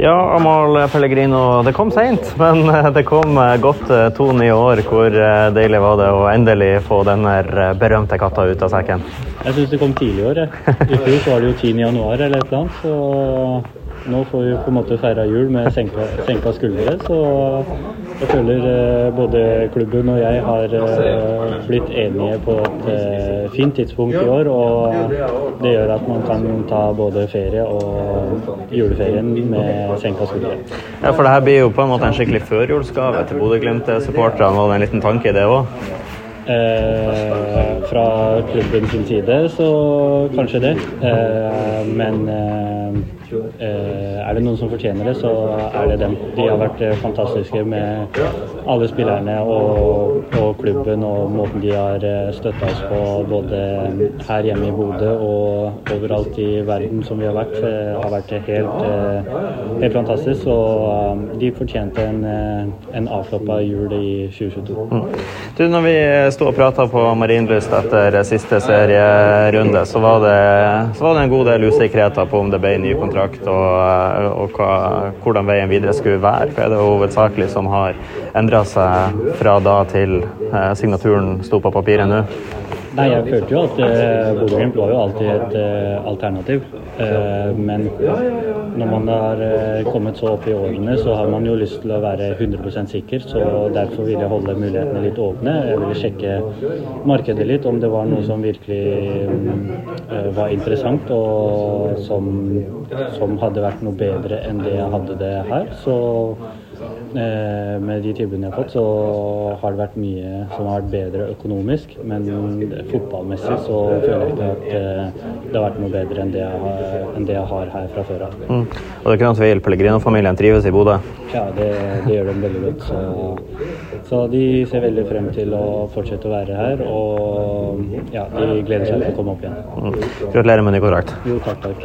Ja, Amahl Pellegrino, det kom seint, men det kom godt to nye år. Hvor deilig var det å endelig få den berømte katta ut av sekken? Jeg syns det kom tidlig i år. I fjor var det jo 10. januar eller et eller annet. så nå får vi på en måte feira jul med senka, senka, skuldre. Så jeg føler eh, både klubben og jeg har eh, blitt enige på et eh, fint tidspunkt i år. Og det gjør at man kan ta både ferie og juleferien med senka skuldre. Ja, for det her blir jo på en måte en skikkelig førjulsgave til Bodø-Glimt-supporterne. Var det en liten tanke i det òg? Eh, fra klubben sin side så kanskje det. Eh, men eh, Eh, er det noen som fortjener det, så er det dem. De har vært eh, fantastiske med alle spillerne og, og klubben og måten de har eh, støtta oss på både her hjemme i Bodø og overalt i verden som vi har vært. har vært helt, helt fantastisk. Og de fortjente en, en avslappa jul i 2022. Mm. Du, når vi sto og prata på Marienlyst etter siste serierunde, så var det, så var det en god del usikkerheter på om det ble ny kontrakt kontrakt, og, og hva, hvordan veien videre skulle være. Hva er det hovedsakelig som har endra seg fra da til eh, signaturen sto på papiret nå? Nei, jeg følte jo at uh, Bodø-Glimt var jo alltid et uh, alternativ. Uh, men når man har uh, kommet så opp i årene, så har man jo lyst til å være 100% sikker. Så derfor vil jeg holde mulighetene litt åpne. Jeg ville sjekke markedet litt, om det var noe som virkelig um, var interessant og som, som, hadde vært noe bedre enn det jeg hadde det her. Så med de tilbudene jeg har fått, så har det vært mye som har vært bedre økonomisk. Men fotballmessig så føler jeg ikke at eh, det har vært noe bedre enn det jeg har, det jeg har her fra før av. Mm. Og det er ikke noen tvil, Pellegrino-familien trives i Bodø? Ja, det, det, gjør de veldig godt. Så, så, de ser veldig frem til å fortsette å være her. Og ja, de gleder seg til å komme opp igjen. Mm. Gratulerer med ny kontrakt. Jo, takk, takk.